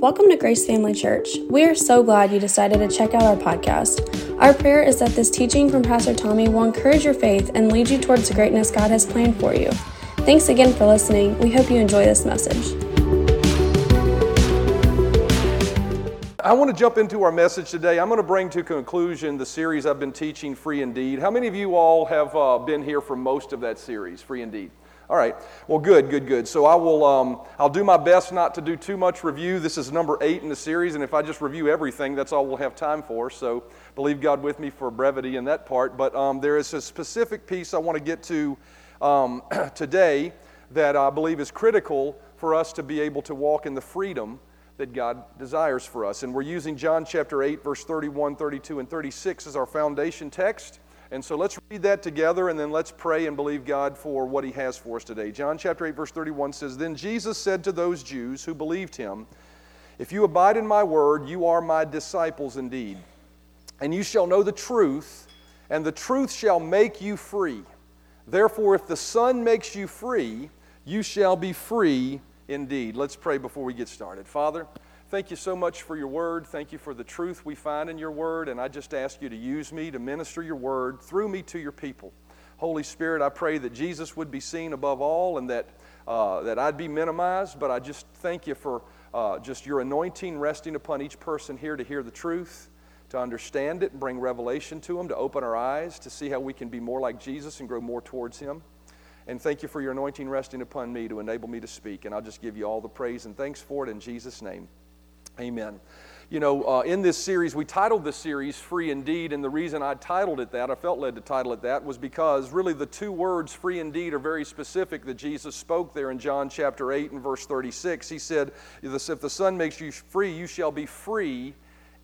Welcome to Grace Family Church. We are so glad you decided to check out our podcast. Our prayer is that this teaching from Pastor Tommy will encourage your faith and lead you towards the greatness God has planned for you. Thanks again for listening. We hope you enjoy this message. I want to jump into our message today. I'm going to bring to conclusion the series I've been teaching, Free Indeed. How many of you all have uh, been here for most of that series, Free Indeed? All right. Well, good, good, good. So I will. Um, I'll do my best not to do too much review. This is number eight in the series, and if I just review everything, that's all we'll have time for. So believe God with me for brevity in that part. But um, there is a specific piece I want to get to um, today that I believe is critical for us to be able to walk in the freedom that God desires for us. And we're using John chapter 8, verse 31, 32, and 36 as our foundation text. And so let's read that together and then let's pray and believe God for what He has for us today. John chapter 8, verse 31 says Then Jesus said to those Jews who believed Him, If you abide in my word, you are my disciples indeed. And you shall know the truth, and the truth shall make you free. Therefore, if the Son makes you free, you shall be free indeed. Let's pray before we get started. Father, Thank you so much for your word. Thank you for the truth we find in your word. And I just ask you to use me to minister your word through me to your people. Holy Spirit, I pray that Jesus would be seen above all and that, uh, that I'd be minimized. But I just thank you for uh, just your anointing resting upon each person here to hear the truth, to understand it and bring revelation to them, to open our eyes, to see how we can be more like Jesus and grow more towards Him. And thank you for your anointing resting upon me to enable me to speak. And I'll just give you all the praise and thanks for it in Jesus' name. Amen. You know, uh, in this series, we titled this series Free Indeed, and the reason I titled it that, I felt led to title it that, was because really the two words free indeed are very specific that Jesus spoke there in John chapter 8 and verse 36. He said, If the Son makes you free, you shall be free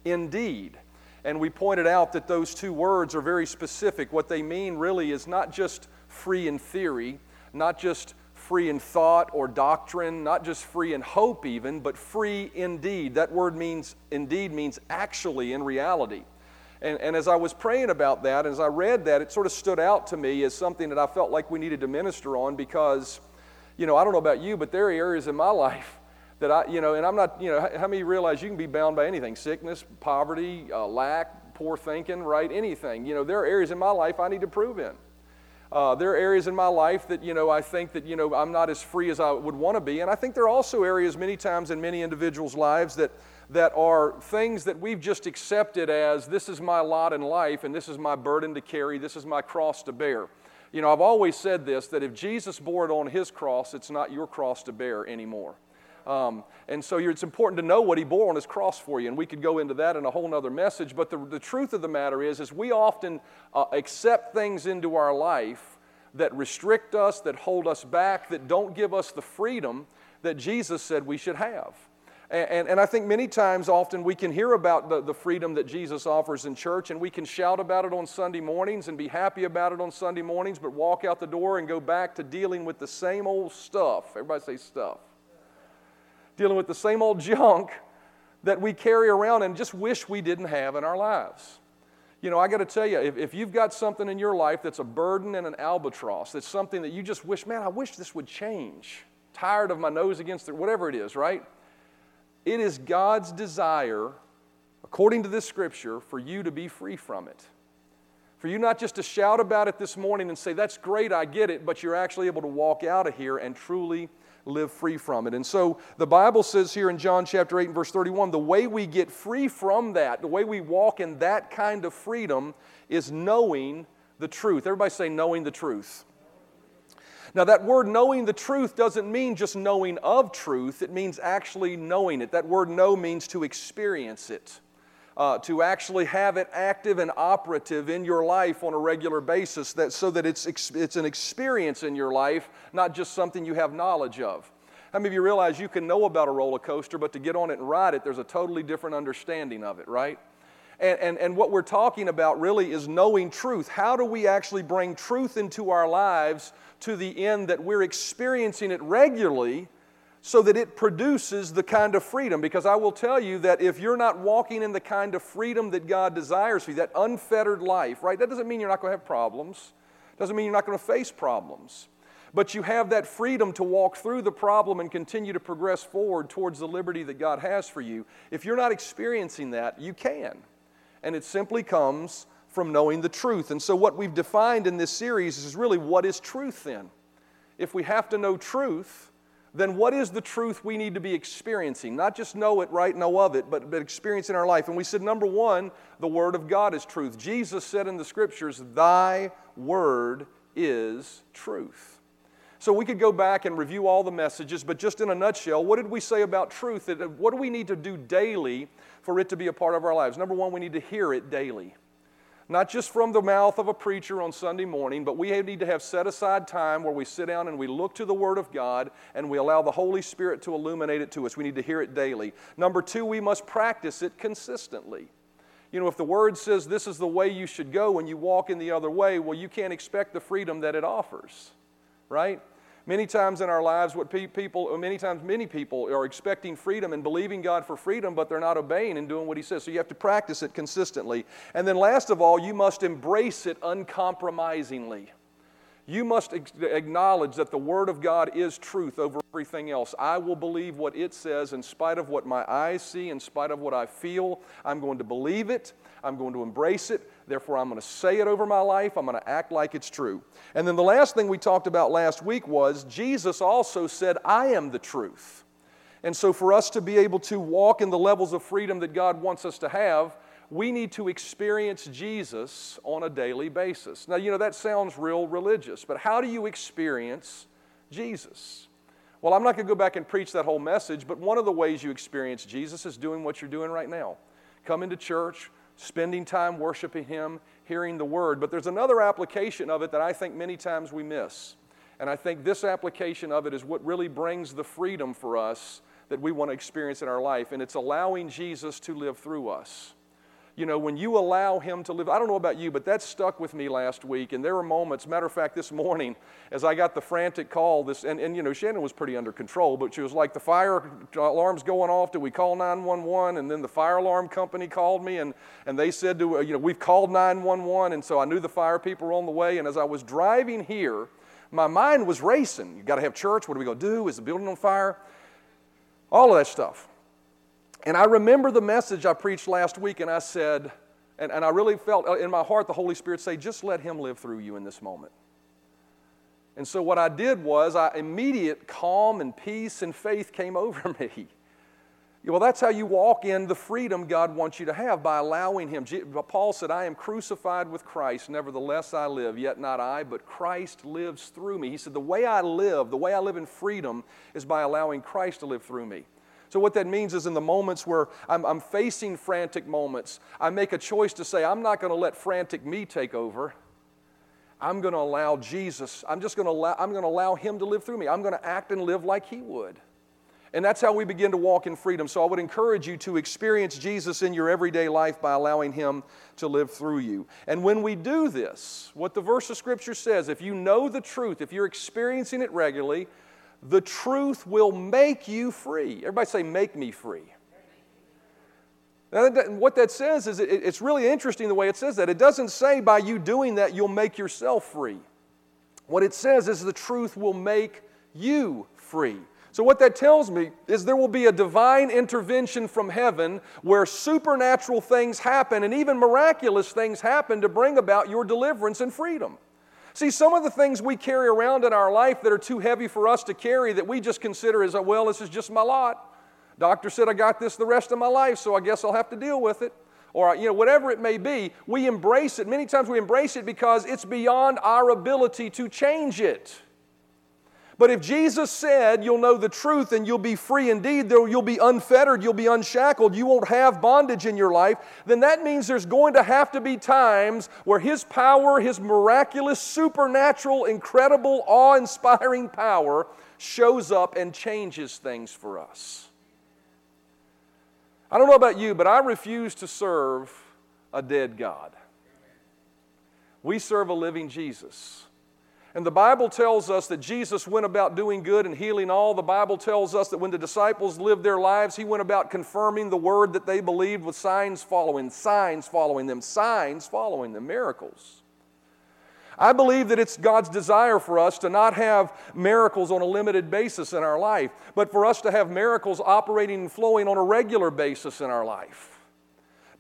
indeed. And we pointed out that those two words are very specific. What they mean really is not just free in theory, not just free in thought or doctrine, not just free in hope, even, but free indeed. That word means indeed means actually in reality. And, and as I was praying about that, as I read that, it sort of stood out to me as something that I felt like we needed to minister on because, you know, I don't know about you, but there are areas in my life that I, you know, and I'm not, you know, how many realize you can be bound by anything sickness, poverty, uh, lack, poor thinking, right? Anything. You know, there are areas in my life I need to prove in. Uh, there are areas in my life that, you know, I think that, you know, I'm not as free as I would want to be. And I think there are also areas many times in many individuals' lives that, that are things that we've just accepted as this is my lot in life and this is my burden to carry, this is my cross to bear. You know, I've always said this that if Jesus bore it on his cross, it's not your cross to bear anymore. Um, and so it's important to know what he bore on his cross for you. And we could go into that in a whole other message. But the, the truth of the matter is, is we often uh, accept things into our life that restrict us, that hold us back, that don't give us the freedom that Jesus said we should have. And, and, and, I think many times, often, we can hear about the, the freedom that Jesus offers in church, and we can shout about it on Sunday mornings and be happy about it on Sunday mornings, but walk out the door and go back to dealing with the same old stuff. Everybody say stuff dealing with the same old junk that we carry around and just wish we didn't have in our lives. You know, I got to tell you, if, if you've got something in your life that's a burden and an albatross, that's something that you just wish, man, I wish this would change. Tired of my nose against it, whatever it is, right? It is God's desire, according to this scripture, for you to be free from it. For you not just to shout about it this morning and say, that's great, I get it, but you're actually able to walk out of here and truly live free from it. And so the Bible says here in John chapter 8 and verse 31 the way we get free from that, the way we walk in that kind of freedom is knowing the truth. Everybody say, knowing the truth. Now, that word knowing the truth doesn't mean just knowing of truth, it means actually knowing it. That word know means to experience it uh, to actually have it active and operative in your life on a regular basis that, so that it's, it's an experience in your life, not just something you have knowledge of. How many of you realize you can know about a roller coaster, but to get on it and ride it, there's a totally different understanding of it, right? And, and, and what we're talking about really is knowing truth. How do we actually bring truth into our lives to the end that we're experiencing it regularly so that it produces the kind of freedom. Because I will tell you that if you're not walking in the kind of freedom that God desires for you, that unfettered life, right? That doesn't mean you're not going to have problems. Doesn't mean you're not going to face problems. but you have that freedom to walk through the problem and continue to progress forward towards the liberty that God has for you. If you're not experiencing that, you can. And it simply comes from knowing the truth. And so, what we've defined in this series is really what is truth then? If we have to know truth, then what is the truth we need to be experiencing? Not just know it, right, know of it, but, but experience in our life. And we said, number one, the Word of God is truth. Jesus said in the Scriptures, Thy Word is truth. So we could go back and review all the messages, but just in a nutshell, what did we say about truth? What do we need to do daily for it to be a part of our lives? Number one, we need to hear it daily. Not just from the mouth of a preacher on Sunday morning, but we need to have set aside time where we sit down and we look to the Word of God and we allow the Holy Spirit to illuminate it to us. We need to hear it daily. Number two, we must practice it consistently. You know, if the Word says this is the way you should go and you walk in the other way, well, you can't expect the freedom that it offers, right? Many times in our lives, what people, many times many people are expecting freedom and believing God for freedom, but they're not obeying and doing what He says. So you have to practice it consistently. And then last of all, you must embrace it uncompromisingly. You must acknowledge that the Word of God is truth over everything else. I will believe what it says in spite of what my eyes see, in spite of what I feel. I'm going to believe it. I'm going to embrace it. Therefore, I'm going to say it over my life. I'm going to act like it's true. And then the last thing we talked about last week was Jesus also said, I am the truth. And so, for us to be able to walk in the levels of freedom that God wants us to have, we need to experience Jesus on a daily basis. Now, you know, that sounds real religious, but how do you experience Jesus? Well, I'm not going to go back and preach that whole message, but one of the ways you experience Jesus is doing what you're doing right now. Coming to church, spending time worshiping Him, hearing the Word. But there's another application of it that I think many times we miss. And I think this application of it is what really brings the freedom for us that we want to experience in our life, and it's allowing Jesus to live through us you know, when you allow Him to live, I don't know about you, but that stuck with me last week. And there were moments, matter of fact, this morning, as I got the frantic call, this, and, and you know, Shannon was pretty under control, but she was like, the fire alarm's going off. Do we call 911? And then the fire alarm company called me, and, and they said, to, you know, we've called 911. And so I knew the fire people were on the way. And as I was driving here, my mind was racing. You got to have church. What are we going to do? Is the building on fire? All of that stuff. And I remember the message I preached last week, and I said, and, and I really felt uh, in my heart the Holy Spirit say, just let Him live through you in this moment. And so what I did was, I immediate calm and peace and faith came over me. Well, that's how you walk in the freedom God wants you to have by allowing Him. Paul said, I am crucified with Christ, nevertheless I live, yet not I, but Christ lives through me. He said, The way I live, the way I live in freedom, is by allowing Christ to live through me. So, what that means is in the moments where I'm, I'm facing frantic moments, I make a choice to say, I'm not going to let frantic me take over. I'm going to allow Jesus, I'm just going to allow, I'm going to allow Him to live through me. I'm going to act and live like He would. And that's how we begin to walk in freedom. So I would encourage you to experience Jesus in your everyday life by allowing Him to live through you. And when we do this, what the verse of Scripture says, if you know the truth, if you're experiencing it regularly, the truth will make you free. Everybody say, Make me free. Now, what that says is it's really interesting the way it says that. It doesn't say by you doing that you'll make yourself free. What it says is the truth will make you free. So, what that tells me is there will be a divine intervention from heaven where supernatural things happen and even miraculous things happen to bring about your deliverance and freedom. See, some of the things we carry around in our life that are too heavy for us to carry that we just consider as, uh, well, this is just my lot. Doctor said I got this the rest of my life, so I guess I'll have to deal with it. Or, you know, whatever it may be, we embrace it. Many times we embrace it because it's beyond our ability to change it. But if Jesus said you'll know the truth and you'll be free indeed, you'll be unfettered, you'll be unshackled, you won't have bondage in your life, then that means there's going to have to be times where His power, His miraculous, supernatural, incredible, awe inspiring power shows up and changes things for us. I don't know about you, but I refuse to serve a dead God. We serve a living Jesus. And the Bible tells us that Jesus went about doing good and healing all. The Bible tells us that when the disciples lived their lives, He went about confirming the word that they believed with signs following, signs following them, signs following them, miracles. I believe that it's God's desire for us to not have miracles on a limited basis in our life, but for us to have miracles operating and flowing on a regular basis in our life.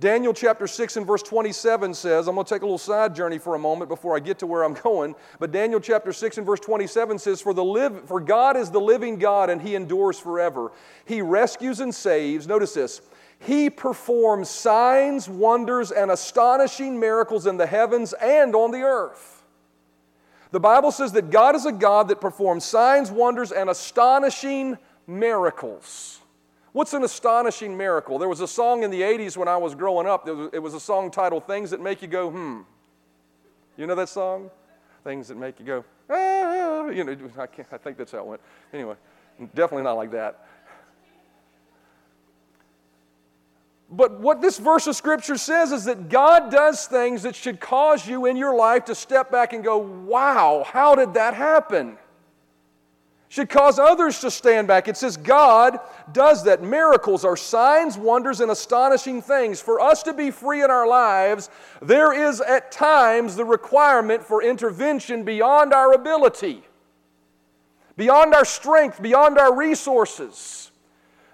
Daniel chapter 6 and verse 27 says, I'm going to take a little side journey for a moment before I get to where I'm going, but Daniel chapter 6 and verse 27 says, For, the live, for God is the living God and he endures forever. He rescues and saves. Notice this. He performs signs, wonders, and astonishing miracles in the heavens and on the earth. The Bible says that God is a God that performs signs, wonders, and astonishing miracles. What's an astonishing miracle? There was a song in the 80s when I was growing up. It was a song titled Things That Make You Go, Hmm. You know that song? Things that make you go, ah. You know, I, I think that's how it went. Anyway, definitely not like that. But what this verse of Scripture says is that God does things that should cause you in your life to step back and go, wow, how did that happen? Should cause others to stand back. It says God does that. Miracles are signs, wonders, and astonishing things. For us to be free in our lives, there is at times the requirement for intervention beyond our ability, beyond our strength, beyond our resources.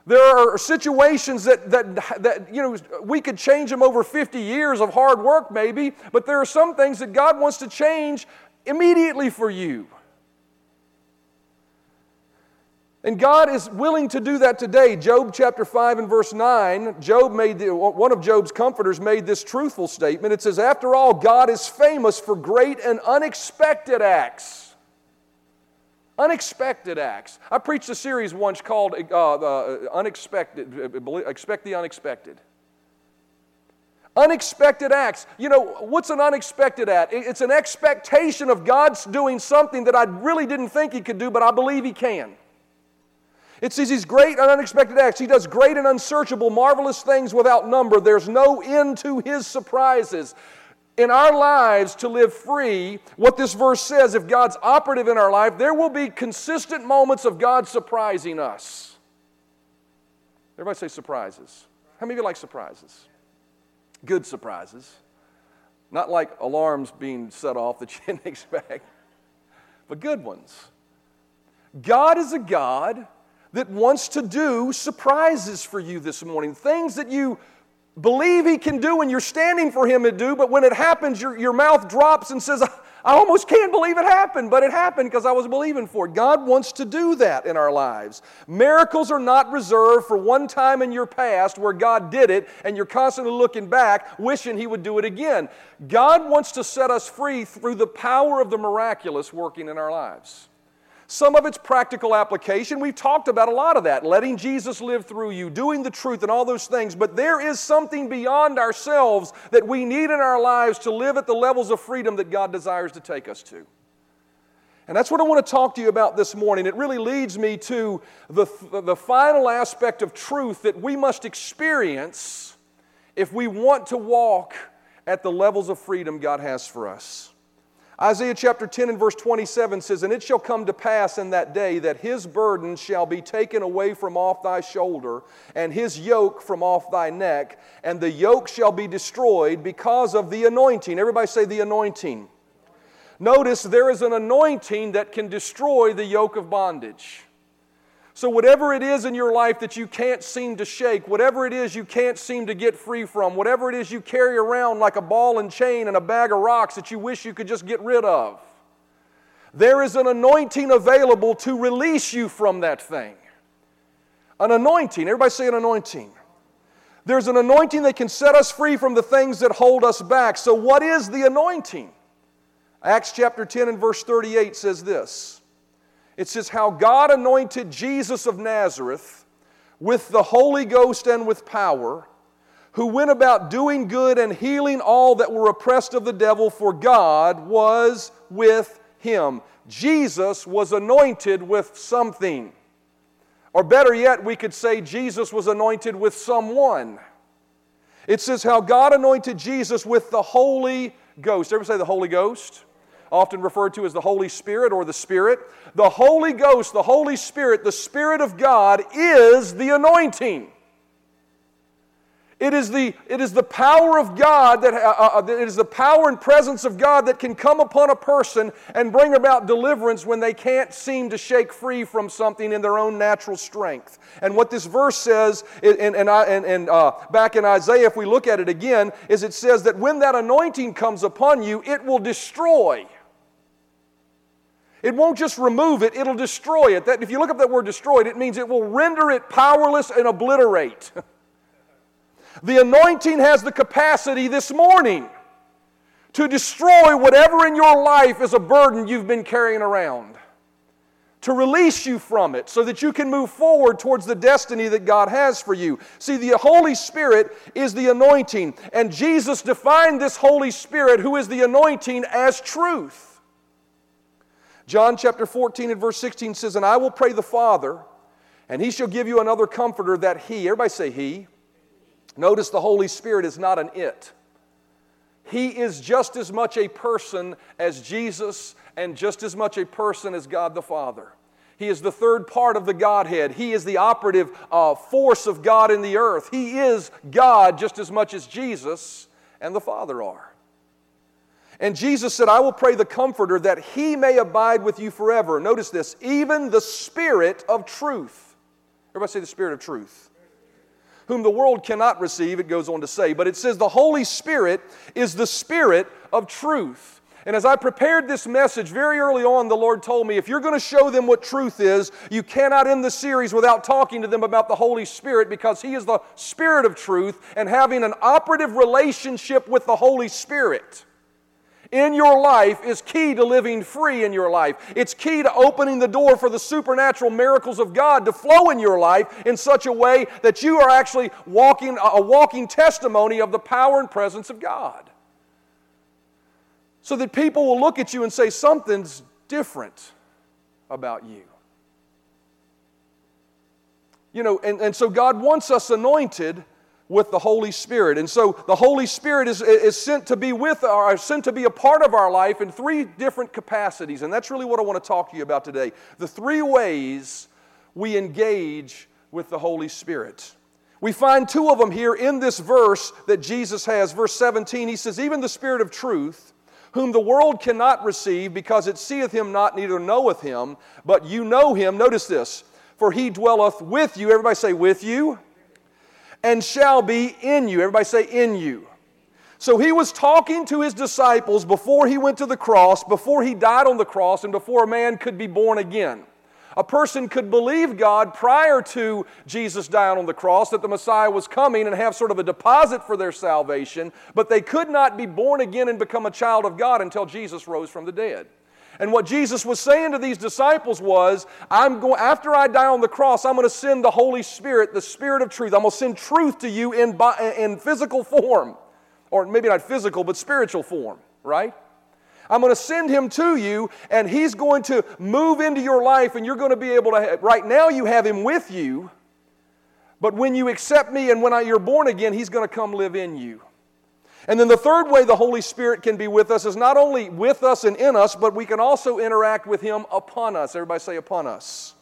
There are situations that, that, that, you know, we could change them over 50 years of hard work, maybe, but there are some things that God wants to change immediately for you. And God is willing to do that today. Job chapter 5 and verse 9, Job made the, one of Job's comforters made this truthful statement. It says, After all, God is famous for great and unexpected acts. Unexpected acts. I preached a series once called uh, uh, Unexpected, uh, Expect the Unexpected. Unexpected acts. You know, what's an unexpected act? It's an expectation of God's doing something that I really didn't think He could do, but I believe He can. It says he's great and unexpected acts. He does great and unsearchable, marvelous things without number. There's no end to his surprises. In our lives to live free, what this verse says, if God's operative in our life, there will be consistent moments of God surprising us. Everybody say surprises. How many of you like surprises? Good surprises. Not like alarms being set off that you didn't expect, but good ones. God is a God that wants to do surprises for you this morning. Things that you believe He can do and you're standing for Him to do, but when it happens, your, your mouth drops and says, I almost can't believe it happened, but it happened because I was believing for it. God wants to do that in our lives. Miracles are not reserved for one time in your past where God did it and you're constantly looking back, wishing He would do it again. God wants to set us free through the power of the miraculous working in our lives. Some of its practical application, we've talked about a lot of that, letting Jesus live through you, doing the truth, and all those things. But there is something beyond ourselves that we need in our lives to live at the levels of freedom that God desires to take us to. And that's what I want to talk to you about this morning. It really leads me to the, the final aspect of truth that we must experience if we want to walk at the levels of freedom God has for us. Isaiah chapter 10 and verse 27 says, And it shall come to pass in that day that his burden shall be taken away from off thy shoulder, and his yoke from off thy neck, and the yoke shall be destroyed because of the anointing. Everybody say the anointing. Notice there is an anointing that can destroy the yoke of bondage. So, whatever it is in your life that you can't seem to shake, whatever it is you can't seem to get free from, whatever it is you carry around like a ball and chain and a bag of rocks that you wish you could just get rid of, there is an anointing available to release you from that thing. An anointing. Everybody say an anointing. There's an anointing that can set us free from the things that hold us back. So, what is the anointing? Acts chapter 10 and verse 38 says this. It says, How God anointed Jesus of Nazareth with the Holy Ghost and with power, who went about doing good and healing all that were oppressed of the devil, for God was with him. Jesus was anointed with something. Or better yet, we could say Jesus was anointed with someone. It says how God anointed Jesus with the Holy Ghost. Everybody say the Holy Ghost? Often referred to as the Holy Spirit or the Spirit. The Holy Ghost, the Holy Spirit, the Spirit of God is the anointing. It is, the, it is the power of God that uh, uh, it is the power and presence of God that can come upon a person and bring about deliverance when they can't seem to shake free from something in their own natural strength. And what this verse says, and, and, and, and uh, back in Isaiah, if we look at it again, is it says that when that anointing comes upon you, it will destroy. It won't just remove it, it'll destroy it. That, if you look up that word destroyed, it means it will render it powerless and obliterate. The anointing has the capacity this morning to destroy whatever in your life is a burden you've been carrying around, to release you from it so that you can move forward towards the destiny that God has for you. See, the Holy Spirit is the anointing, and Jesus defined this Holy Spirit, who is the anointing, as truth. John chapter 14 and verse 16 says, And I will pray the Father, and he shall give you another comforter that he, everybody say he, Notice the Holy Spirit is not an it. He is just as much a person as Jesus and just as much a person as God the Father. He is the third part of the Godhead. He is the operative uh, force of God in the earth. He is God just as much as Jesus and the Father are. And Jesus said, I will pray the Comforter that he may abide with you forever. Notice this, even the Spirit of truth. Everybody say the Spirit of truth whom the world cannot receive, it goes on to say. But it says the Holy Spirit is the Spirit of truth. And as I prepared this message very early on, the Lord told me if you're going to show them what truth is, you cannot end the series without talking to them about the Holy Spirit because He is the Spirit of truth and having an operative relationship with the Holy Spirit in your life is key to living free in your life. It's key to opening the door for the supernatural miracles of God to flow in your life in such a way that you are actually walking a walking testimony of the power and presence of God. So that people will look at you and say something's different about you. You know, and, and so God wants us anointed with the Holy Spirit. And so the Holy Spirit is, is sent to be with uh, or sent to be a part of our life in three different capacities. And that's really what I want to talk to you about today. The three ways we engage with the Holy Spirit. We find two of them here in this verse that Jesus has. Verse 17, he says, Even the Spirit of truth, whom the world cannot receive because it seeth him not, neither knoweth him, but you know him. Notice this, for he dwelleth with you. Everybody say, with you and shall be in you. Everybody say, in you. So he was talking to his disciples before he went to the cross, before he died on the cross, and before a man could be born again. A person could believe God prior to Jesus dying on the cross that the Messiah was coming and have sort of a deposit for their salvation, but they could not be born again and become a child of God until Jesus rose from the dead. And what Jesus was saying to these disciples was, I'm going, after I die on the cross, I'm going to send the Holy Spirit, the Spirit of truth. I'm going to send truth to you in, in physical form. Or maybe not physical, but spiritual form, right? I'm going to send him to you, and he's going to move into your life, and you're going to be able to. Have, right now, you have him with you, but when you accept me and when I, you're born again, he's going to come live in you. And then the third way the Holy Spirit can be with us is not only with us and in us, but we can also interact with Him upon us. Everybody say, upon us.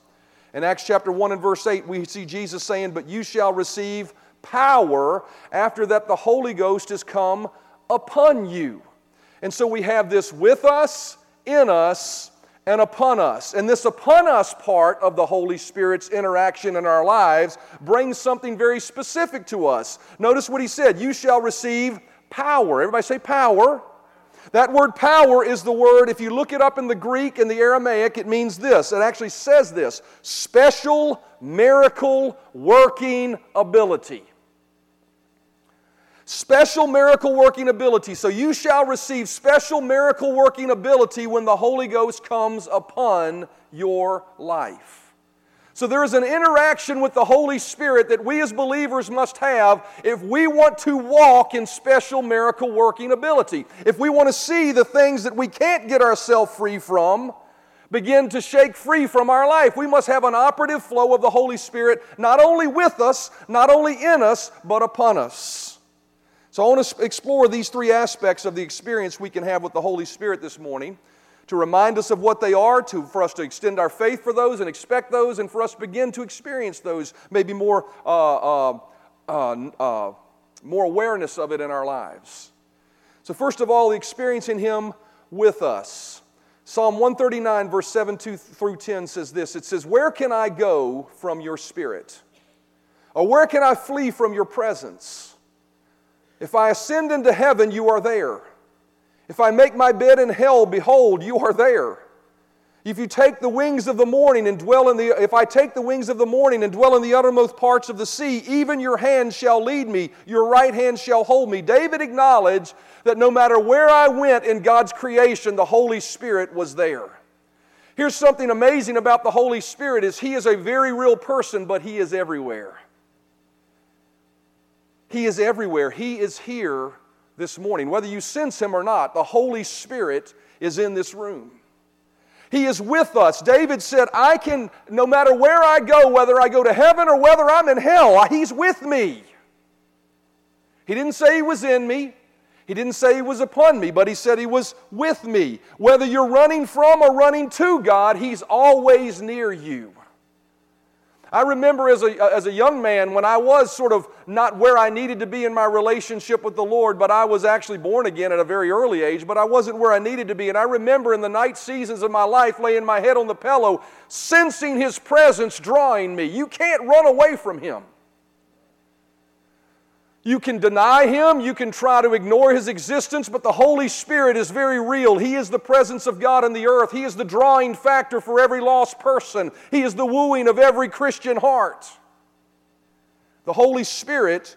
In Acts chapter 1 and verse 8, we see Jesus saying, But you shall receive power after that the Holy Ghost has come upon you. And so we have this with us, in us, and upon us. And this upon us part of the Holy Spirit's interaction in our lives brings something very specific to us. Notice what he said You shall receive power. Everybody say power. That word power is the word, if you look it up in the Greek and the Aramaic, it means this. It actually says this special miracle working ability. Special miracle working ability. So you shall receive special miracle working ability when the Holy Ghost comes upon your life. So there is an interaction with the Holy Spirit that we as believers must have if we want to walk in special miracle working ability. If we want to see the things that we can't get ourselves free from begin to shake free from our life, we must have an operative flow of the Holy Spirit not only with us, not only in us, but upon us. So I want to explore these three aspects of the experience we can have with the Holy Spirit this morning to remind us of what they are, to, for us to extend our faith for those and expect those, and for us to begin to experience those maybe more uh, uh, uh, uh more awareness of it in our lives. So, first of all, the experiencing Him with us. Psalm 139, verse 7 through 10 says this It says, Where can I go from your spirit? Or where can I flee from your presence? If I ascend into heaven, you are there. If I make my bed in hell, behold, you are there. If you take the wings of the morning and dwell in the if I take the wings of the morning and dwell in the uttermost parts of the sea, even your hand shall lead me, your right hand shall hold me. David acknowledged that no matter where I went in God's creation, the Holy Spirit was there. Here's something amazing about the Holy Spirit is he is a very real person, but he is everywhere. He is everywhere. He is here this morning. Whether you sense him or not, the Holy Spirit is in this room. He is with us. David said, I can, no matter where I go, whether I go to heaven or whether I'm in hell, He's with me. He didn't say He was in me. He didn't say He was upon me, but He said He was with me. Whether you're running from or running to God, He's always near you. I remember as a, as a young man when I was sort of not where I needed to be in my relationship with the Lord, but I was actually born again at a very early age, but I wasn't where I needed to be. And I remember in the night seasons of my life laying my head on the pillow, sensing His presence drawing me. You can't run away from Him. You can deny Him, you can try to ignore His existence, but the Holy Spirit is very real. He is the presence of God in the earth. He is the drawing factor for every lost person. He is the wooing of every Christian heart. The Holy Spirit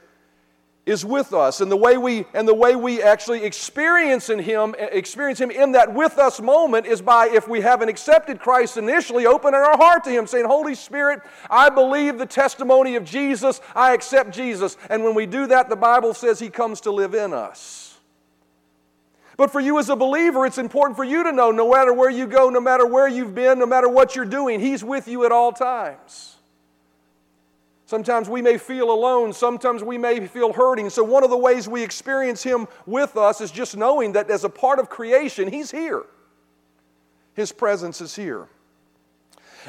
is with us and the way we and the way we actually experience in him experience him in that with us moment is by if we haven't accepted Christ initially opening our heart to him saying holy spirit I believe the testimony of Jesus. I accept Jesus. And when we do that the bible says he comes to live in us. But for you as a believer it's important for you to know no matter where you go no matter where you've been no matter what you're doing he's with you at all times Sometimes we may feel alone. Sometimes we may feel hurting. So, one of the ways we experience Him with us is just knowing that as a part of creation, He's here. His presence is here.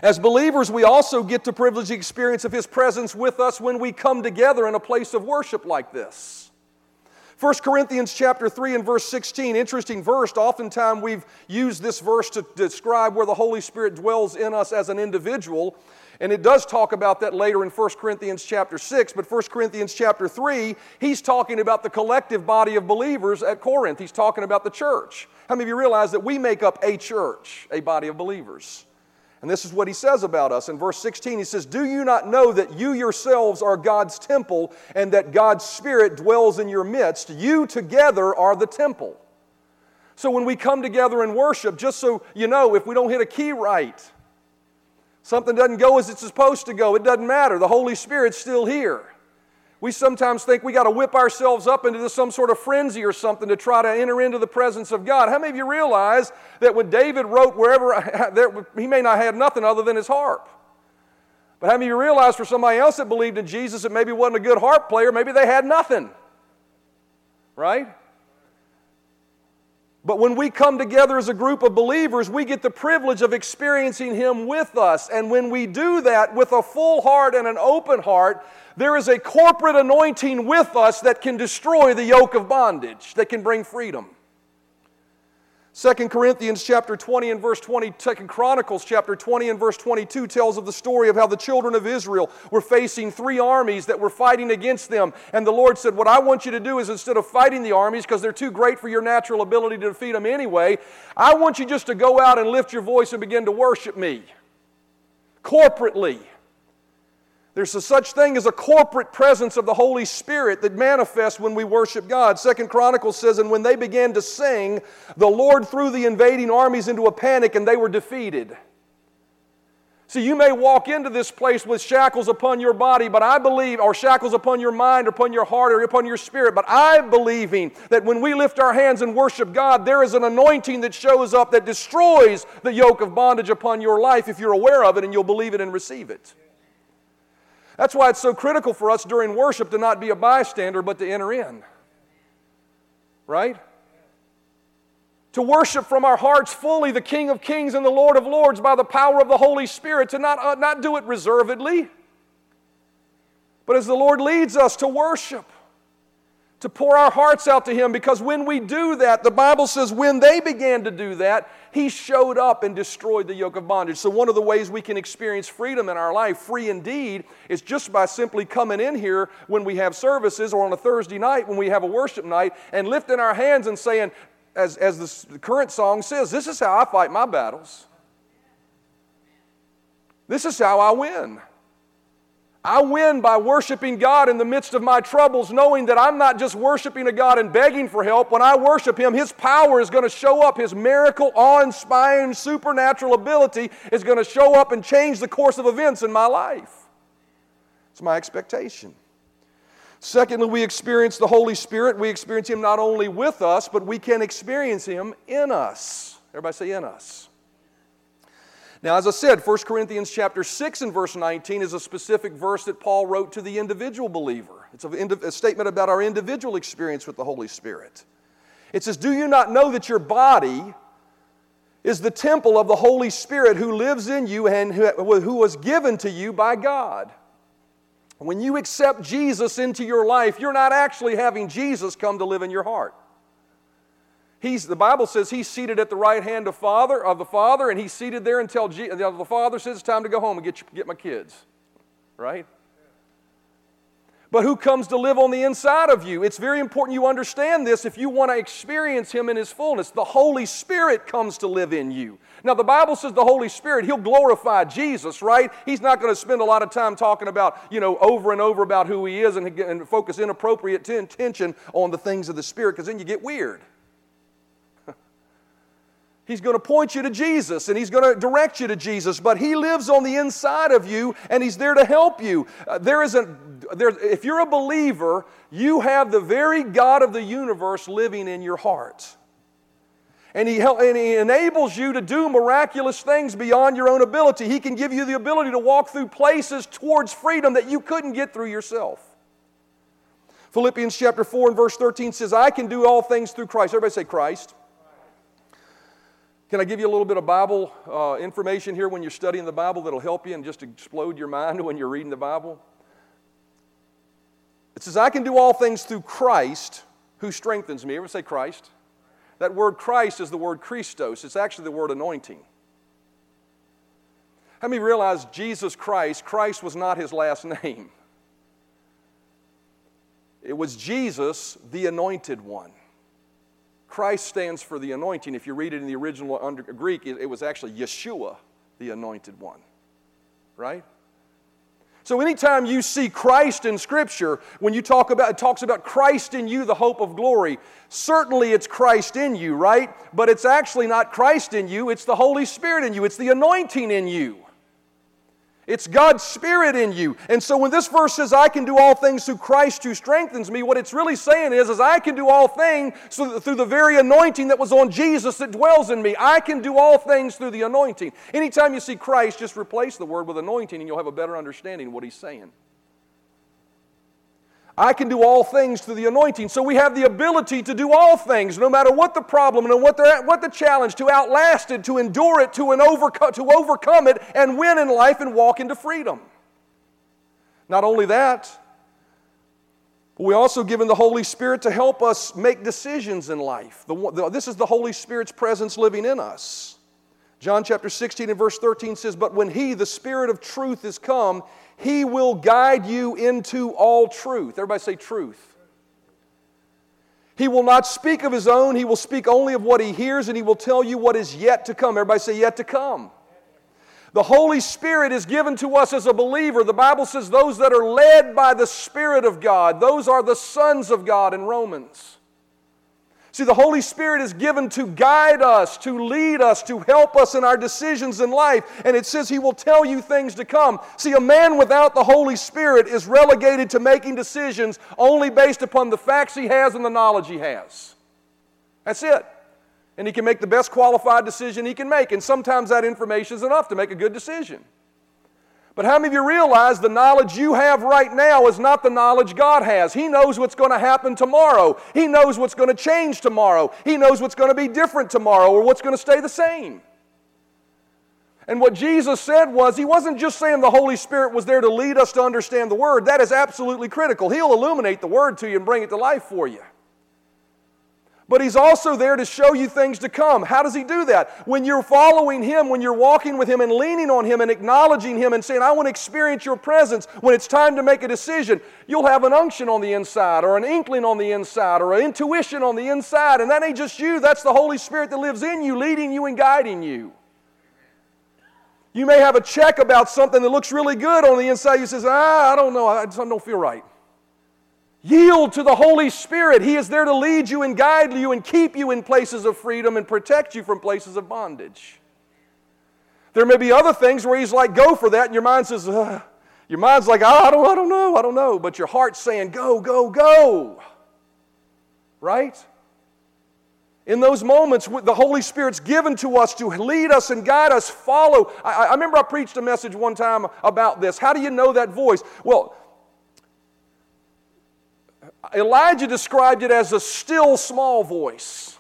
As believers, we also get to privilege the experience of His presence with us when we come together in a place of worship like this. 1 Corinthians chapter 3 and verse 16, interesting verse. Oftentimes we've used this verse to describe where the Holy Spirit dwells in us as an individual. And it does talk about that later in 1 Corinthians chapter 6, but 1 Corinthians chapter 3, he's talking about the collective body of believers at Corinth. He's talking about the church. How many of you realize that we make up a church, a body of believers? And this is what he says about us. In verse 16, he says, Do you not know that you yourselves are God's temple and that God's Spirit dwells in your midst? You together are the temple. So when we come together and worship, just so you know, if we don't hit a key right, Something doesn't go as it's supposed to go. It doesn't matter. The Holy Spirit's still here. We sometimes think we got to whip ourselves up into some sort of frenzy or something to try to enter into the presence of God. How many of you realize that when David wrote wherever, he may not have nothing other than his harp? But how many of you realize for somebody else that believed in Jesus that maybe wasn't a good harp player, maybe they had nothing? Right? But when we come together as a group of believers, we get the privilege of experiencing Him with us. And when we do that with a full heart and an open heart, there is a corporate anointing with us that can destroy the yoke of bondage, that can bring freedom. Second Corinthians chapter 20 and verse 20, Second Chronicles chapter 20 and verse 22 tells of the story of how the children of Israel were facing three armies that were fighting against them. And the Lord said, What I want you to do is instead of fighting the armies, because they're too great for your natural ability to defeat them anyway, I want you just to go out and lift your voice and begin to worship me corporately. There's a such thing as a corporate presence of the Holy Spirit that manifests when we worship God. Second Chronicles says, And when they began to sing, the Lord threw the invading armies into a panic and they were defeated. See, you may walk into this place with shackles upon your body, but I believe, or shackles upon your mind, or upon your heart, or upon your spirit, but I'm believing that when we lift our hands and worship God, there is an anointing that shows up that destroys the yoke of bondage upon your life if you're aware of it and you'll believe it and receive it. That's why it's so critical for us during worship to not be a bystander, but to enter in. Right? To worship from our hearts fully the King of Kings and the Lord of Lords by the power of the Holy Spirit, to not, uh, not do it reservedly, but as the Lord leads us to worship. To pour our hearts out to Him because when we do that, the Bible says when they began to do that, He showed up and destroyed the yoke of bondage. So, one of the ways we can experience freedom in our life, free indeed, is just by simply coming in here when we have services or on a Thursday night when we have a worship night and lifting our hands and saying, as, as the current song says, This is how I fight my battles. This is how I win. I win by worshiping God in the midst of my troubles, knowing that I'm not just worshiping a God and begging for help. When I worship Him, His power is going to show up. His miracle, awe inspiring, supernatural ability is going to show up and change the course of events in my life. It's my expectation. Secondly, we experience the Holy Spirit. We experience Him not only with us, but we can experience Him in us. Everybody say, in us. Now, as I said, 1 Corinthians chapter 6 and verse 19 is a specific verse that Paul wrote to the individual believer. It's a, statement about our individual experience with the Holy Spirit. It says, Do you not know that your body is the temple of the Holy Spirit who lives in you and who, who was given to you by God? When you accept Jesus into your life, you're not actually having Jesus come to live in your heart. He's, the Bible says he's seated at the right hand of, father, of the Father, and he's seated there until G, the Father says it's time to go home and get, get my kids. Right? But who comes to live on the inside of you? It's very important you understand this if you want to experience Him in His fullness. The Holy Spirit comes to live in you. Now, the Bible says the Holy Spirit, He'll glorify Jesus, right? He's not going to spend a lot of time talking about, you know, over and over about who He is and, and focus inappropriate attention on the things of the Spirit because then you get weird. He's going to point you to Jesus and He's going to direct you to Jesus, but He lives on the inside of you and He's there to help you. Uh, there isn't, there, if you're a believer, you have the very God of the universe living in your heart. And he, and he enables you to do miraculous things beyond your own ability. He can give you the ability to walk through places towards freedom that you couldn't get through yourself. Philippians chapter 4 and verse 13 says, I can do all things through Christ. Everybody say Christ. Can I give you a little bit of Bible uh, information here when you're studying the Bible that'll help you and just explode your mind when you're reading the Bible? It says, I can do all things through Christ who strengthens me. Ever say Christ? That word Christ is the word Christos, it's actually the word anointing. How many realize Jesus Christ, Christ was not his last name? It was Jesus, the anointed one. Christ stands for the anointing. If you read it in the original under, Greek, it, it was actually Yeshua, the anointed one. Right? So anytime you see Christ in Scripture, when you talk about it talks about Christ in you, the hope of glory, certainly it's Christ in you, right? But it's actually not Christ in you, it's the Holy Spirit in you, it's the anointing in you. It's God's Spirit in you. And so when this verse says, I can do all things through Christ who strengthens me, what it's really saying is, is I can do all things through the very anointing that was on Jesus that dwells in me. I can do all things through the anointing. Anytime you see Christ, just replace the word with anointing and you'll have a better understanding of what he's saying. I can do all things through the anointing. So we have the ability to do all things, no matter what the problem and what the, what the challenge, to outlast it, to endure it, to, an overco- to overcome it, and win in life and walk into freedom. Not only that, but we also given the Holy Spirit to help us make decisions in life. The, the, this is the Holy Spirit's presence living in us. John chapter 16 and verse 13 says, But when He, the Spirit of truth, is come, he will guide you into all truth. Everybody say truth. He will not speak of his own, he will speak only of what he hears, and he will tell you what is yet to come. Everybody say, yet to come. The Holy Spirit is given to us as a believer. The Bible says those that are led by the Spirit of God, those are the sons of God in Romans. See, the Holy Spirit is given to guide us, to lead us, to help us in our decisions in life. And it says He will tell you things to come. See, a man without the Holy Spirit is relegated to making decisions only based upon the facts he has and the knowledge he has. That's it. And he can make the best qualified decision he can make. And sometimes that information is enough to make a good decision. But how many of you realize the knowledge you have right now is not the knowledge God has? He knows what's going to happen tomorrow. He knows what's going to change tomorrow. He knows what's going to be different tomorrow or what's going to stay the same. And what Jesus said was, He wasn't just saying the Holy Spirit was there to lead us to understand the Word. That is absolutely critical. He'll illuminate the Word to you and bring it to life for you. But He's also there to show you things to come. How does He do that? When you're following Him, when you're walking with Him and leaning on Him and acknowledging Him and saying, I want to experience your presence, when it's time to make a decision, you'll have an unction on the inside, or an inkling on the inside, or an intuition on the inside. And that ain't just you, that's the Holy Spirit that lives in you, leading you and guiding you. You may have a check about something that looks really good on the inside. You says, ah, I don't know, I just don't feel right. Yield to the Holy Spirit. He is there to lead you and guide you and keep you in places of freedom and protect you from places of bondage. There may be other things where He's like, go for that, and your mind says, Ugh. your mind's like, oh, I, don't, I don't know, I don't know. But your heart's saying, go, go, go. Right? In those moments, the Holy Spirit's given to us to lead us and guide us, follow. I, I remember I preached a message one time about this. How do you know that voice? Well, Elijah described it as a still small voice.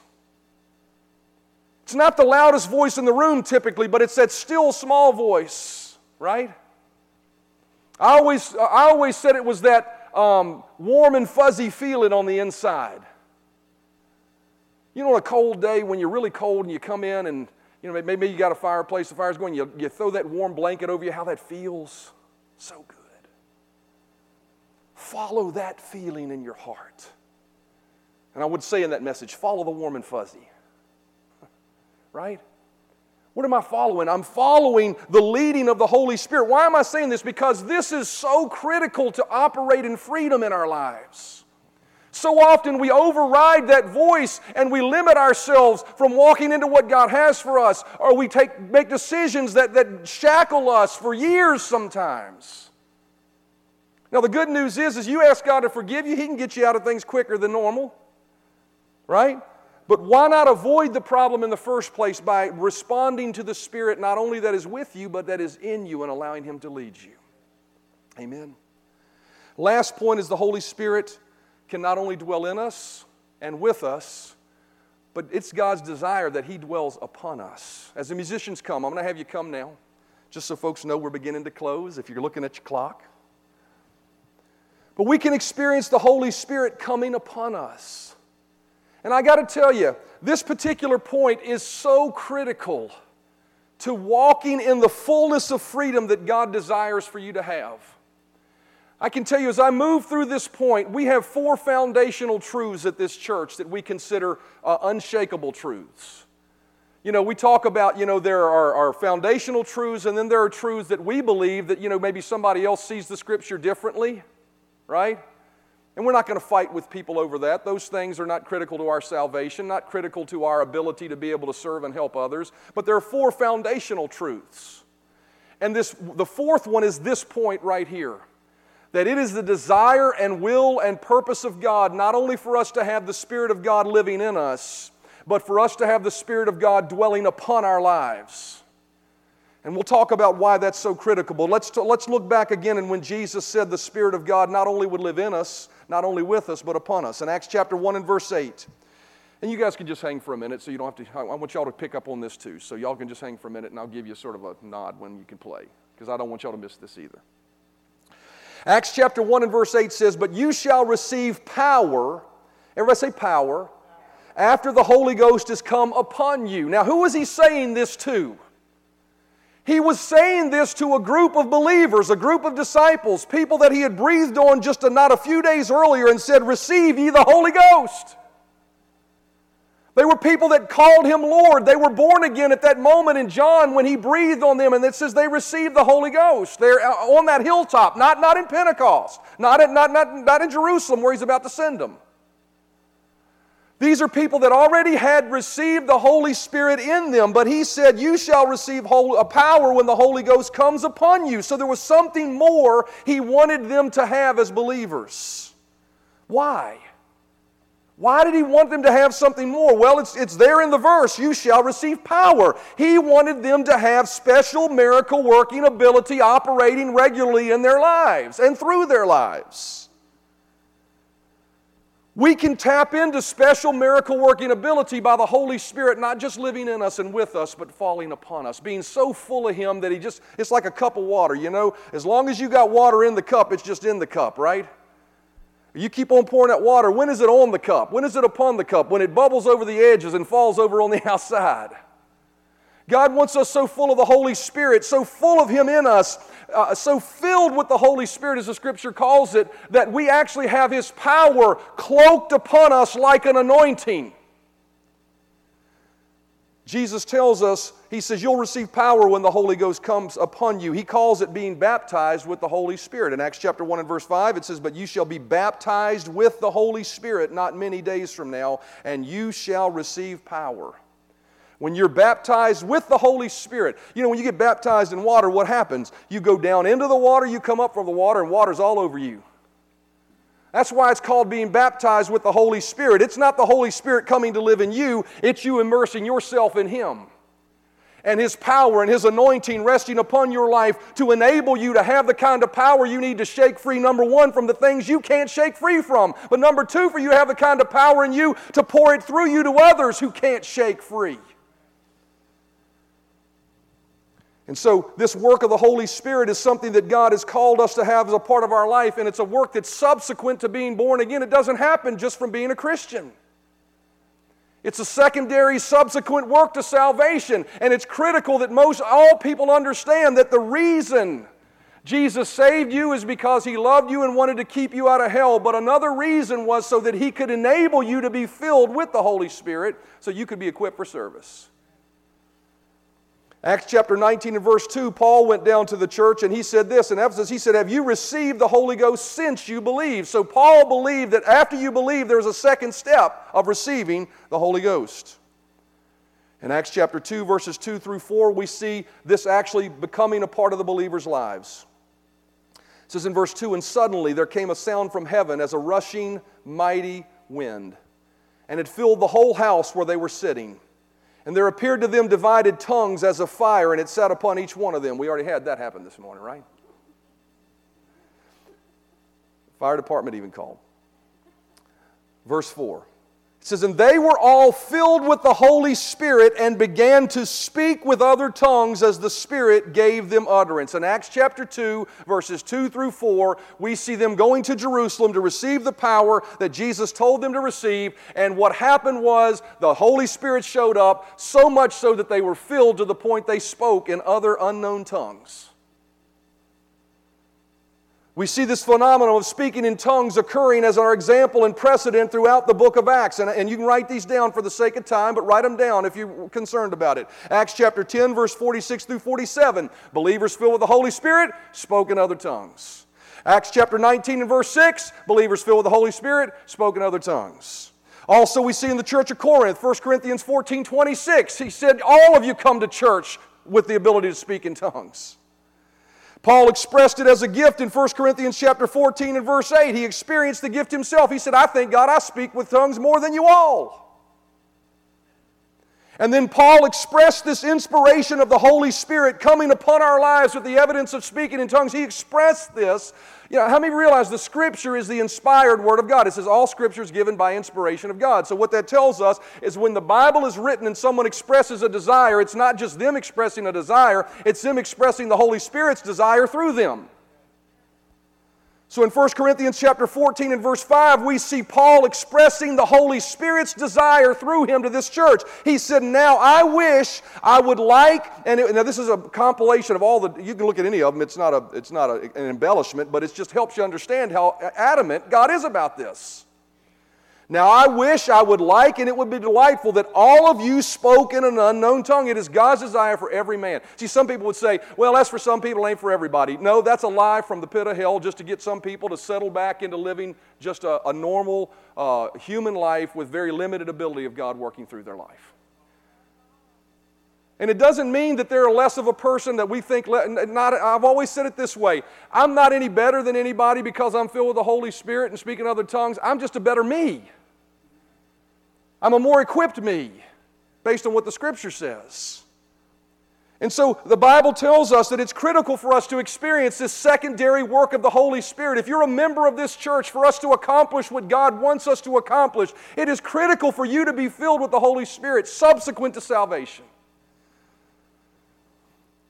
It's not the loudest voice in the room typically, but it's that still small voice, right? I always, I always said it was that um, warm and fuzzy feeling on the inside. You know, on a cold day when you're really cold and you come in and you know, maybe you got a fireplace, the fire's going, you, you throw that warm blanket over you, how that feels. So good. Follow that feeling in your heart. And I would say in that message, follow the warm and fuzzy. right? What am I following? I'm following the leading of the Holy Spirit. Why am I saying this? Because this is so critical to operate in freedom in our lives. So often we override that voice and we limit ourselves from walking into what God has for us, or we take, make decisions that, that shackle us for years sometimes. Now, the good news is, is you ask God to forgive you, He can get you out of things quicker than normal, right? But why not avoid the problem in the first place by responding to the Spirit not only that is with you, but that is in you and allowing Him to lead you? Amen. Last point is the Holy Spirit can not only dwell in us and with us, but it's God's desire that He dwells upon us. As the musicians come, I'm going to have you come now, just so folks know we're beginning to close if you're looking at your clock. But we can experience the Holy Spirit coming upon us. And I got to tell you, this particular point is so critical to walking in the fullness of freedom that God desires for you to have. I can tell you as I move through this point, we have four foundational truths at this church that we consider uh, unshakable truths. You know, we talk about, you know, there are, are foundational truths, and then there are truths that we believe that, you know, maybe somebody else sees the scripture differently right? And we're not going to fight with people over that. Those things are not critical to our salvation, not critical to our ability to be able to serve and help others. But there are four foundational truths. And this, the fourth one is this point right here that it is the desire and will and purpose of God not only for us to have the Spirit of God living in us, but for us to have the Spirit of God dwelling upon our lives. And we'll talk about why that's so critical. But let's, t- let's look back again and when Jesus said the Spirit of God not only would live in us, not only with us, but upon us. In Acts chapter 1 and verse 8. And you guys can just hang for a minute so you don't have to. I want y'all to pick up on this too. So y'all can just hang for a minute and I'll give you sort of a nod when you can play because I don't want y'all to miss this either. Acts chapter 1 and verse 8 says, But you shall receive power. Everybody say power. After the Holy Ghost has come upon you. Now, who is he saying this to? He was saying this to a group of believers, a group of disciples, people that he had breathed on just a, not a few days earlier and said, Receive ye the Holy Ghost. They were people that called him Lord. They were born again at that moment in John when he breathed on them, and it says they received the Holy Ghost. They're uh, on that hilltop, not, not in Pentecost, not, at, not, not, not in Jerusalem where he's about to send them. These are people that already had received the Holy Spirit in them, but he said, You shall receive a power when the Holy Ghost comes upon you. So there was something more he wanted them to have as believers. Why? Why did he want them to have something more? Well, it's, it's there in the verse, you shall receive power. He wanted them to have special miracle working ability operating regularly in their lives and through their lives. We can tap into special miracle working ability by the Holy Spirit, not just living in us and with us, but falling upon us, being so full of Him that He just, it's like a cup of water, you know? As long as you got water in the cup, it's just in the cup, right? You keep on pouring that water. When is it on the cup? When is it upon the cup? When it bubbles over the edges and falls over on the outside. God wants us so full of the Holy Spirit, so full of Him in us, uh, so filled with the Holy Spirit, as the Scripture calls it, that we actually have His power cloaked upon us like an anointing. Jesus tells us, He says, You'll receive power when the Holy Ghost comes upon you. He calls it being baptized with the Holy Spirit. In Acts chapter 1 and verse 5, it says, But you shall be baptized with the Holy Spirit not many days from now, and you shall receive power. When you're baptized with the Holy Spirit, you know, when you get baptized in water, what happens? You go down into the water, you come up from the water, and water's all over you. That's why it's called being baptized with the Holy Spirit. It's not the Holy Spirit coming to live in you, it's you immersing yourself in Him. And His power and His anointing resting upon your life to enable you to have the kind of power you need to shake free, number one, from the things you can't shake free from. But number two, for you to have the kind of power in you to pour it through you to others who can't shake free. And so, this work of the Holy Spirit is something that God has called us to have as a part of our life, and it's a work that's subsequent to being born again. It doesn't happen just from being a Christian. It's a secondary, subsequent work to salvation, and it's critical that most all people understand that the reason Jesus saved you is because He loved you and wanted to keep you out of hell, but another reason was so that He could enable you to be filled with the Holy Spirit so you could be equipped for service. Acts chapter 19 and verse 2, Paul went down to the church and he said this in Ephesus. He said, Have you received the Holy Ghost since you believe? So Paul believed that after you believe, there's a second step of receiving the Holy Ghost. In Acts chapter 2, verses 2 through 4, we see this actually becoming a part of the believers' lives. It says in verse 2 And suddenly there came a sound from heaven as a rushing, mighty wind, and it filled the whole house where they were sitting. And there appeared to them divided tongues as a fire, and it sat upon each one of them. We already had that happen this morning, right? Fire department even called. Verse 4 it says, And they were all filled with the Holy Spirit and began to speak with other tongues as the Spirit gave them utterance. In Acts chapter 2, verses 2 through 4, we see them going to Jerusalem to receive the power that Jesus told them to receive. And what happened was the Holy Spirit showed up, so much so that they were filled to the point they spoke in other unknown tongues. We see this phenomenon of speaking in tongues occurring as our example and precedent throughout the book of Acts. And, and you can write these down for the sake of time, but write them down if you're concerned about it. Acts chapter 10, verse 46 through 47. Believers filled with the Holy Spirit spoke in other tongues. Acts chapter 19 and verse 6. Believers filled with the Holy Spirit spoke in other tongues. Also, we see in the church of Corinth, 1 Corinthians 14 26, he said, All of you come to church with the ability to speak in tongues. Paul expressed it as a gift in 1 Corinthians chapter 14 and verse 8. He experienced the gift himself. He said, I thank God I speak with tongues more than you all. And then Paul expressed this inspiration of the Holy Spirit coming upon our lives with the evidence of speaking in tongues. He expressed this. You know, how many realize the Scripture is the inspired Word of God? It says all Scripture is given by inspiration of God. So, what that tells us is when the Bible is written and someone expresses a desire, it's not just them expressing a desire, it's them expressing the Holy Spirit's desire through them. So in 1 Corinthians chapter 14 and verse 5, we see Paul expressing the Holy Spirit's desire through him to this church. He said, Now I wish I would like, and it, now this is a compilation of all the, you can look at any of them, it's not, a, it's not a, an embellishment, but it just helps you understand how adamant God is about this. Now, I wish I would like, and it would be delightful that all of you spoke in an unknown tongue. It is God's desire for every man. See, some people would say, well, that's for some people, ain't for everybody. No, that's a lie from the pit of hell just to get some people to settle back into living just a, a normal uh, human life with very limited ability of God working through their life. And it doesn't mean that they're less of a person that we think, not, I've always said it this way I'm not any better than anybody because I'm filled with the Holy Spirit and speaking other tongues. I'm just a better me. I'm a more equipped me based on what the Scripture says. And so the Bible tells us that it's critical for us to experience this secondary work of the Holy Spirit. If you're a member of this church, for us to accomplish what God wants us to accomplish, it is critical for you to be filled with the Holy Spirit subsequent to salvation.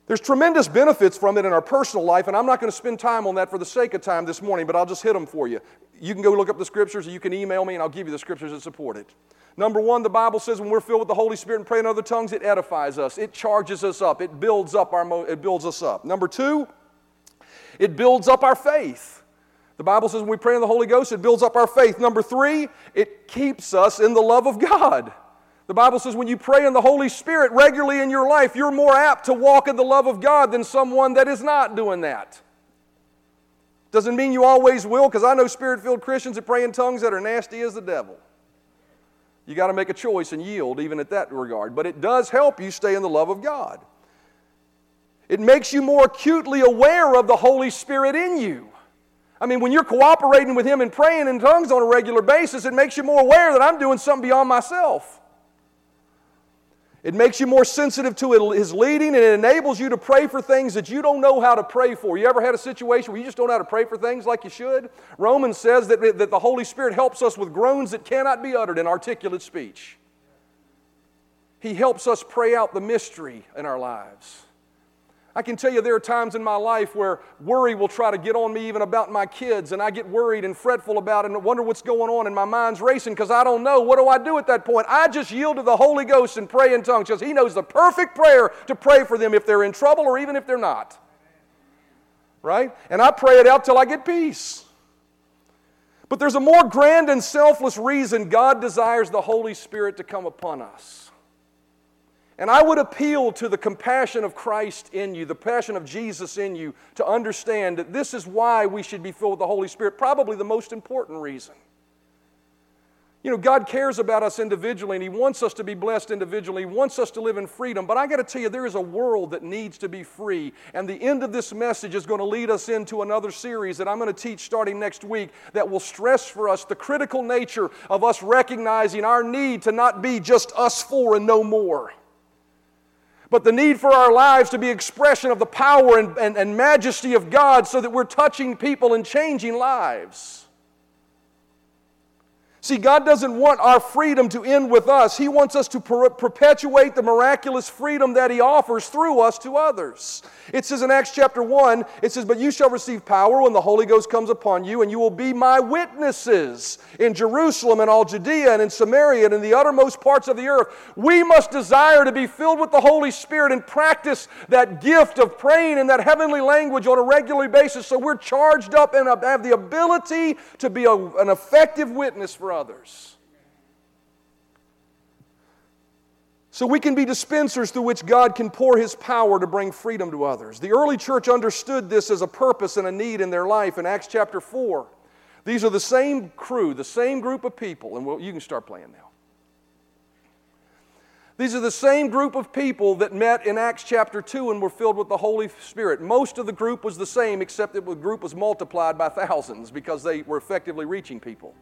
There's tremendous benefits from it in our personal life, and I'm not going to spend time on that for the sake of time this morning, but I'll just hit them for you. You can go look up the scriptures, or you can email me, and I'll give you the scriptures that support it. Number one, the Bible says when we're filled with the Holy Spirit and pray in other tongues, it edifies us, it charges us up, it builds up our mo- it builds us up. Number two, it builds up our faith. The Bible says when we pray in the Holy Ghost, it builds up our faith. Number three, it keeps us in the love of God. The Bible says when you pray in the Holy Spirit regularly in your life, you're more apt to walk in the love of God than someone that is not doing that. Doesn't mean you always will, because I know spirit filled Christians that pray in tongues that are nasty as the devil. You got to make a choice and yield, even at that regard. But it does help you stay in the love of God. It makes you more acutely aware of the Holy Spirit in you. I mean, when you're cooperating with Him and praying in tongues on a regular basis, it makes you more aware that I'm doing something beyond myself. It makes you more sensitive to His leading and it enables you to pray for things that you don't know how to pray for. You ever had a situation where you just don't know how to pray for things like you should? Romans says that, that the Holy Spirit helps us with groans that cannot be uttered in articulate speech. He helps us pray out the mystery in our lives. I can tell you there are times in my life where worry will try to get on me even about my kids, and I get worried and fretful about it and wonder what's going on, and my mind's racing because I don't know. What do I do at that point? I just yield to the Holy Ghost and pray in tongues because He knows the perfect prayer to pray for them if they're in trouble or even if they're not. Right? And I pray it out till I get peace. But there's a more grand and selfless reason God desires the Holy Spirit to come upon us. And I would appeal to the compassion of Christ in you, the passion of Jesus in you, to understand that this is why we should be filled with the Holy Spirit, probably the most important reason. You know, God cares about us individually and He wants us to be blessed individually. He wants us to live in freedom. But I got to tell you, there is a world that needs to be free. And the end of this message is going to lead us into another series that I'm going to teach starting next week that will stress for us the critical nature of us recognizing our need to not be just us four and no more but the need for our lives to be expression of the power and, and, and majesty of God so that we're touching people and changing lives. See, God doesn't want our freedom to end with us. He wants us to per- perpetuate the miraculous freedom that He offers through us to others. It says in Acts chapter 1, it says, But you shall receive power when the Holy Ghost comes upon you, and you will be my witnesses in Jerusalem and all Judea and in Samaria and in the uttermost parts of the earth. We must desire to be filled with the Holy Spirit and practice that gift of praying in that heavenly language on a regular basis so we're charged up and have the ability to be a, an effective witness for others. So we can be dispensers through which God can pour His power to bring freedom to others. The early church understood this as a purpose and a need in their life in Acts chapter 4. These are the same crew, the same group of people, and you can start playing now. These are the same group of people that met in Acts chapter 2 and were filled with the Holy Spirit. Most of the group was the same, except that the group was multiplied by thousands because they were effectively reaching people.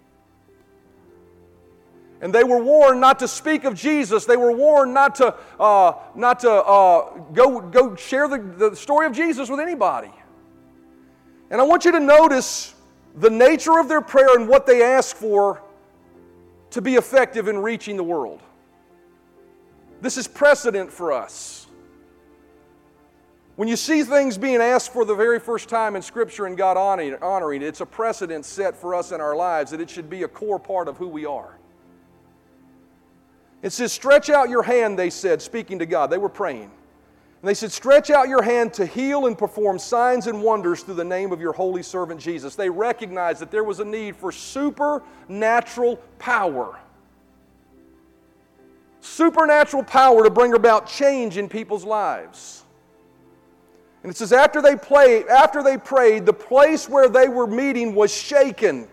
And they were warned not to speak of Jesus. They were warned not to, uh, not to uh, go, go share the, the story of Jesus with anybody. And I want you to notice the nature of their prayer and what they ask for to be effective in reaching the world. This is precedent for us. When you see things being asked for the very first time in Scripture and God honoring, it, it's a precedent set for us in our lives that it should be a core part of who we are. It says, Stretch out your hand, they said, speaking to God. They were praying. And they said, Stretch out your hand to heal and perform signs and wonders through the name of your holy servant Jesus. They recognized that there was a need for supernatural power. Supernatural power to bring about change in people's lives. And it says, after they, play, after they prayed, the place where they were meeting was shaken.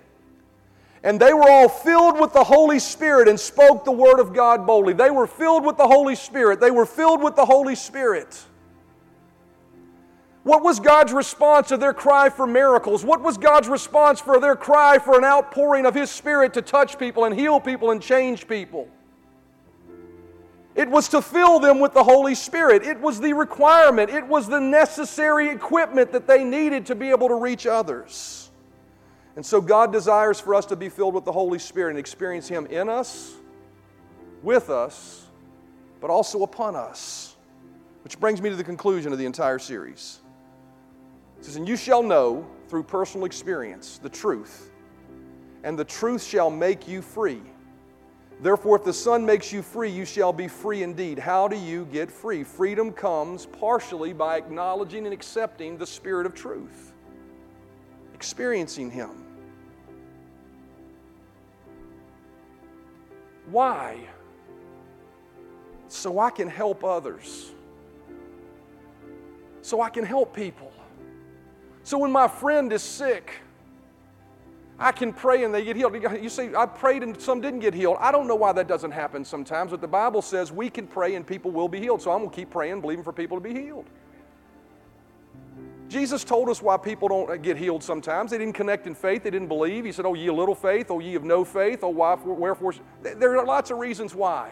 And they were all filled with the Holy Spirit and spoke the Word of God boldly. They were filled with the Holy Spirit. They were filled with the Holy Spirit. What was God's response to their cry for miracles? What was God's response for their cry for an outpouring of His Spirit to touch people and heal people and change people? It was to fill them with the Holy Spirit. It was the requirement. It was the necessary equipment that they needed to be able to reach others. And so God desires for us to be filled with the Holy Spirit and experience Him in us, with us, but also upon us. Which brings me to the conclusion of the entire series. It says, And you shall know through personal experience the truth, and the truth shall make you free. Therefore, if the Son makes you free, you shall be free indeed. How do you get free? Freedom comes partially by acknowledging and accepting the Spirit of truth, experiencing Him. Why? So I can help others, so I can help people. So when my friend is sick, I can pray and they get healed. You see, I prayed and some didn't get healed. I don't know why that doesn't happen sometimes, but the Bible says we can pray and people will be healed. So I'm going to keep praying, believing for people to be healed. Jesus told us why people don't uh, get healed sometimes. They didn't connect in faith, they didn't believe. He said, Oh, ye of little faith, oh, ye of no faith, oh, why, wherefore. There are lots of reasons why.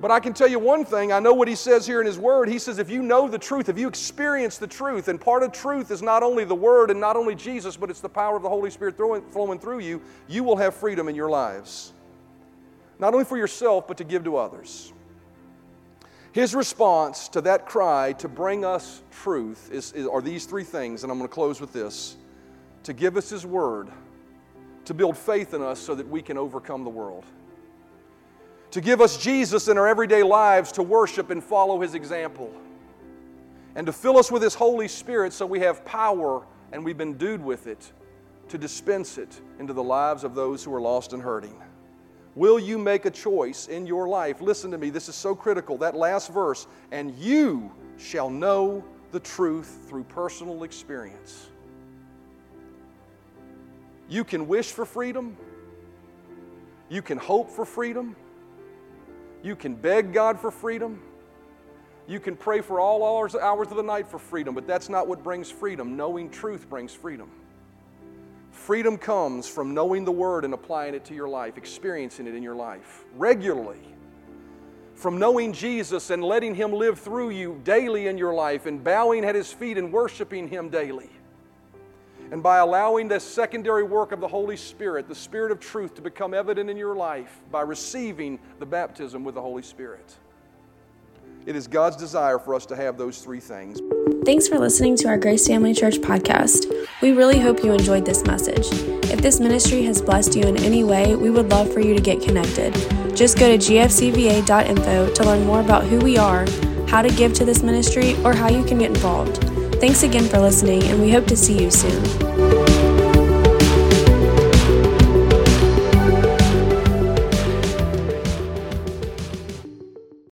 But I can tell you one thing. I know what he says here in his word. He says, if you know the truth, if you experience the truth, and part of truth is not only the word and not only Jesus, but it's the power of the Holy Spirit flowing through you, you will have freedom in your lives. Not only for yourself, but to give to others. His response to that cry to bring us truth is, is, are these three things, and I'm going to close with this. To give us His word, to build faith in us so that we can overcome the world. To give us Jesus in our everyday lives to worship and follow His example, and to fill us with His Holy Spirit so we have power and we've been endued with it to dispense it into the lives of those who are lost and hurting. Will you make a choice in your life? Listen to me, this is so critical. That last verse, and you shall know the truth through personal experience. You can wish for freedom, you can hope for freedom. You can beg God for freedom. You can pray for all hours, hours of the night for freedom, but that's not what brings freedom. Knowing truth brings freedom. Freedom comes from knowing the Word and applying it to your life, experiencing it in your life regularly. From knowing Jesus and letting Him live through you daily in your life and bowing at His feet and worshiping Him daily and by allowing this secondary work of the Holy Spirit, the Spirit of truth, to become evident in your life by receiving the baptism with the Holy Spirit. It is God's desire for us to have those three things. Thanks for listening to our Grace Family Church podcast. We really hope you enjoyed this message. If this ministry has blessed you in any way, we would love for you to get connected. Just go to gfcva.info to learn more about who we are, how to give to this ministry, or how you can get involved. Thanks again for listening, and we hope to see you soon.